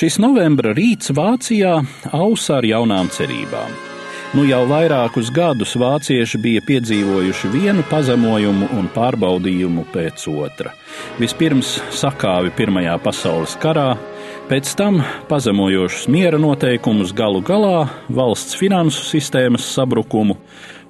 Šis novembra rīts Vācijā ausa ar jaunām cerībām. Nu jau vairākus gadus vācieši bija piedzīvojuši vienu pazemojumu un pārbaudījumu pēc otra. Vispirms sakāvi Pirmajā pasaules karā, pēc tam pazemojošus miera noteikumus galu galā, valsts finansu sistēmas sabrukumu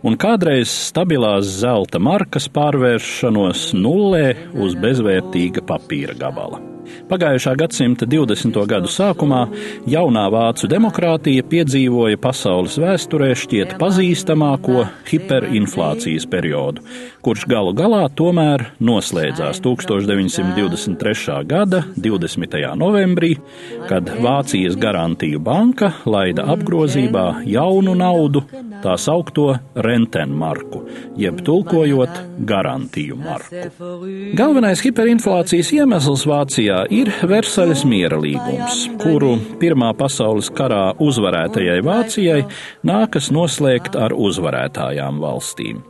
un kādreiz stabilās zelta markas pārvēršanos nullē uz bezvērtīga papīra gabala. Pagājušā gadsimta 20. gadu sākumā jaunā vācu demokrātija piedzīvoja pasaules vēsturē šķiet pazīstamāko hiperinflācijas periodu, kurš galu galā tomēr noslēdzās 1923. gada 20. novembrī, kad Vācijas garantiju banka laida apgrozībā jaunu naudu, tā saukto rentenmarku, jeb tulkojot garantiju marku. Galvenais hiperinflācijas iemesls Vācijā ir Versaļas miera līgums, kuru Pirmā pasaules karā uzvarētajai Vācijai nākas noslēgt ar uzvarētājām valstīm.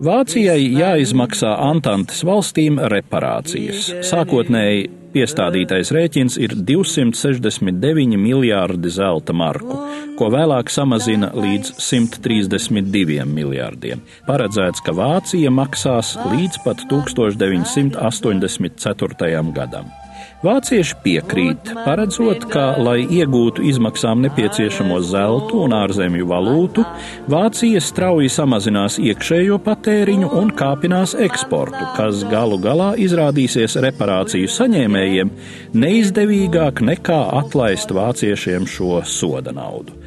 Vācijai jāizmaksā Antantes valstīm reparācijas. Sākotnēji piestādītais rēķins ir 269 miljārdi zelta marku, ko vēlāk samazina līdz 132 miljārdiem. Paredzēts, ka Vācija maksās līdz pat 1984. gadam. Vācieši piekrīt, paredzot, ka, lai iegūtu izmaksām nepieciešamo zeltu un ārzemju valūtu, Vācija strauji samazinās iekšējo patēriņu un kāpinās eksportu, kas galu galā izrādīsies reparāciju saņēmējiem neizdevīgāk nekā atlaist vāciešiem šo soda naudu.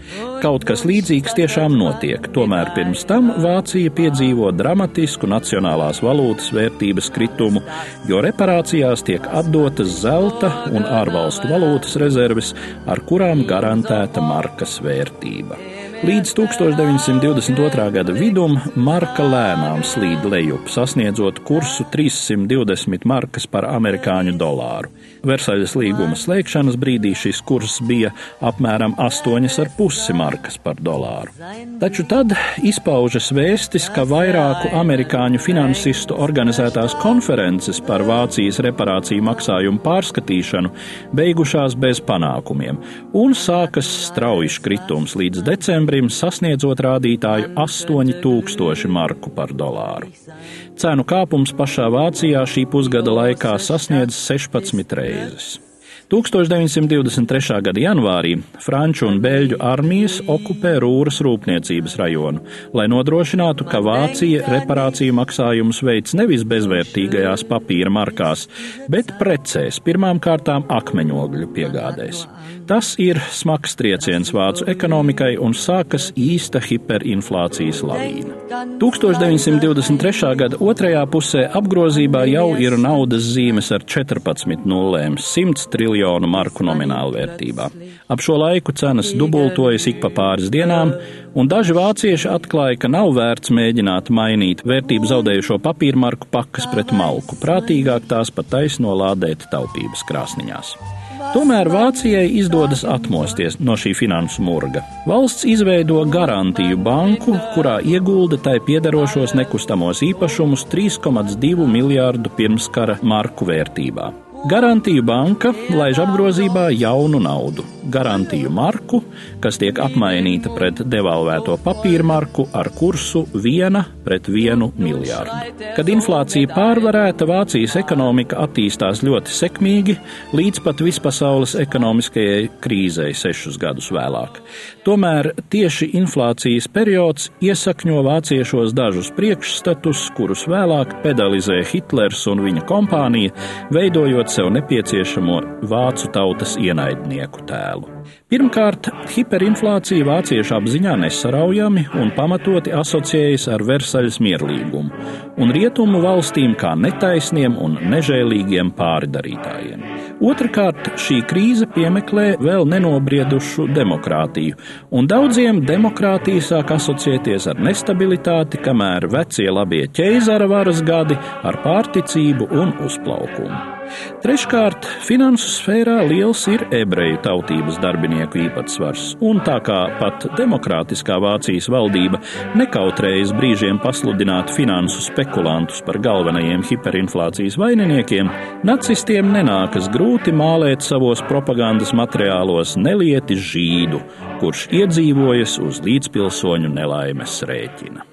Kaut kas līdzīgs tiešām notiek, tomēr pirms tam Vācija piedzīvo dramatisku nacionālās valūtas vērtības kritumu, jo reparācijās tiek atdotas zelta un ārvalstu valūtas rezerves, ar kurām garantēta markas vērtība. Līdz 1922. gada vidum marka lēnām slīd lejup, sasniedzot kursu 320 markas par amerikāņu dolāru. Versaļas līguma slēgšanas brīdī šis kurs bija apmēram 8,5 markas par dolāru. Taču tad izpaužas vēstis, ka vairāku amerikāņu finansistu organizētās konferences par Vācijas reparāciju maksājumu pārskatīšanu beigušās bez panākumiem, un sākas strauji kritums līdz decembrim novembrim sasniedzot rādītāju 8000 marku par dolāru. Cenu kāpums pašā Vācijā šī pusgada laikā sasniedz 16 reizes. 1923. gada janvārī Franču un Beļģu armijas okupē Rūras rūpniecības rajonu, lai nodrošinātu, ka Vācija reparāciju maksājumus veids nevis bezvērtīgajās papīra markās, bet precēs, pirmām kārtām akmeņogļu piegādēs. Tas ir smags trieciens vācu ekonomikai un sākas īsta hiperinflācijas lavīna. 1923. gada otrajā pusē apgrozībā jau ir naudas zīmes ar 14 nulēm, 100 triljonu marku nominālu vērtībā. Ap šo laiku cenas dubultojas ik pa pāris dienām, un daži vācieši atklāja, ka nav vērts mēģināt mainīt vērtību zaudējušo papīrmarku pakas pret malku, prātīgāk tās pat taisno lādēt taupības krāsniņās. Tomēr Vācijai izdodas atmosties no šī finansu murga. Valsts izveido garantiju banku, kurā iegulda tai piederošos nekustamos īpašumus 3,2 miljārdu pirmskara marku vērtībā. Garantiju banka laiž apgrozībā jaunu naudu, garantiju marku, kas tiek apmainīta pret devalvēto papīra marku ar kursu viena pret vienu miljārdu. Kad inflācija pārvarēta, Vācijas ekonomika attīstās ļoti sekmīgi, līdz pat vispasaules ekonomiskajai krīzei sešus gadus vēlāk. Tomēr tieši inflācijas periods iesakņo vāciešos dažus priekšstatus, kurus vēlāk pedalizē Hitlers un viņa kompānija, veidojot sev nepieciešamo vācu tautas ienaidnieku tēlu. Pirmkārt, hiperinflācija vāciešu apziņā nesaraujami un pamatoti asociējas ar Versaļas mierlīgumu un rietumu valstīm kā netaisniem un nežēlīgiem pārdarītājiem. Otrakārt, šī krīze piemeklē vēl nenobriedušu demokrātiju, un daudziem demokrātija sāk asociēties ar nestabilitāti, kamēr vecie labie ķeizara varas gadi ar pārticību un uzplaukumu. Treškārt, finansu sfērā liels ir ebreju tautības darbinieku īpatsvars, un tā kā pat demokrātiskā Vācijas valdība nekautrējas brīžiem pasludināt finansu spekulantus par galvenajiem hiperinflācijas vaininiekiem, nacistiem nenākas grūti mālēt savos propagandas materiālos nelieti žīdu, kurš iedzīvojas uz līdzpilsoņu nelaimes rēķina.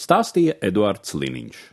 Stāstīja Eduards Liniņš.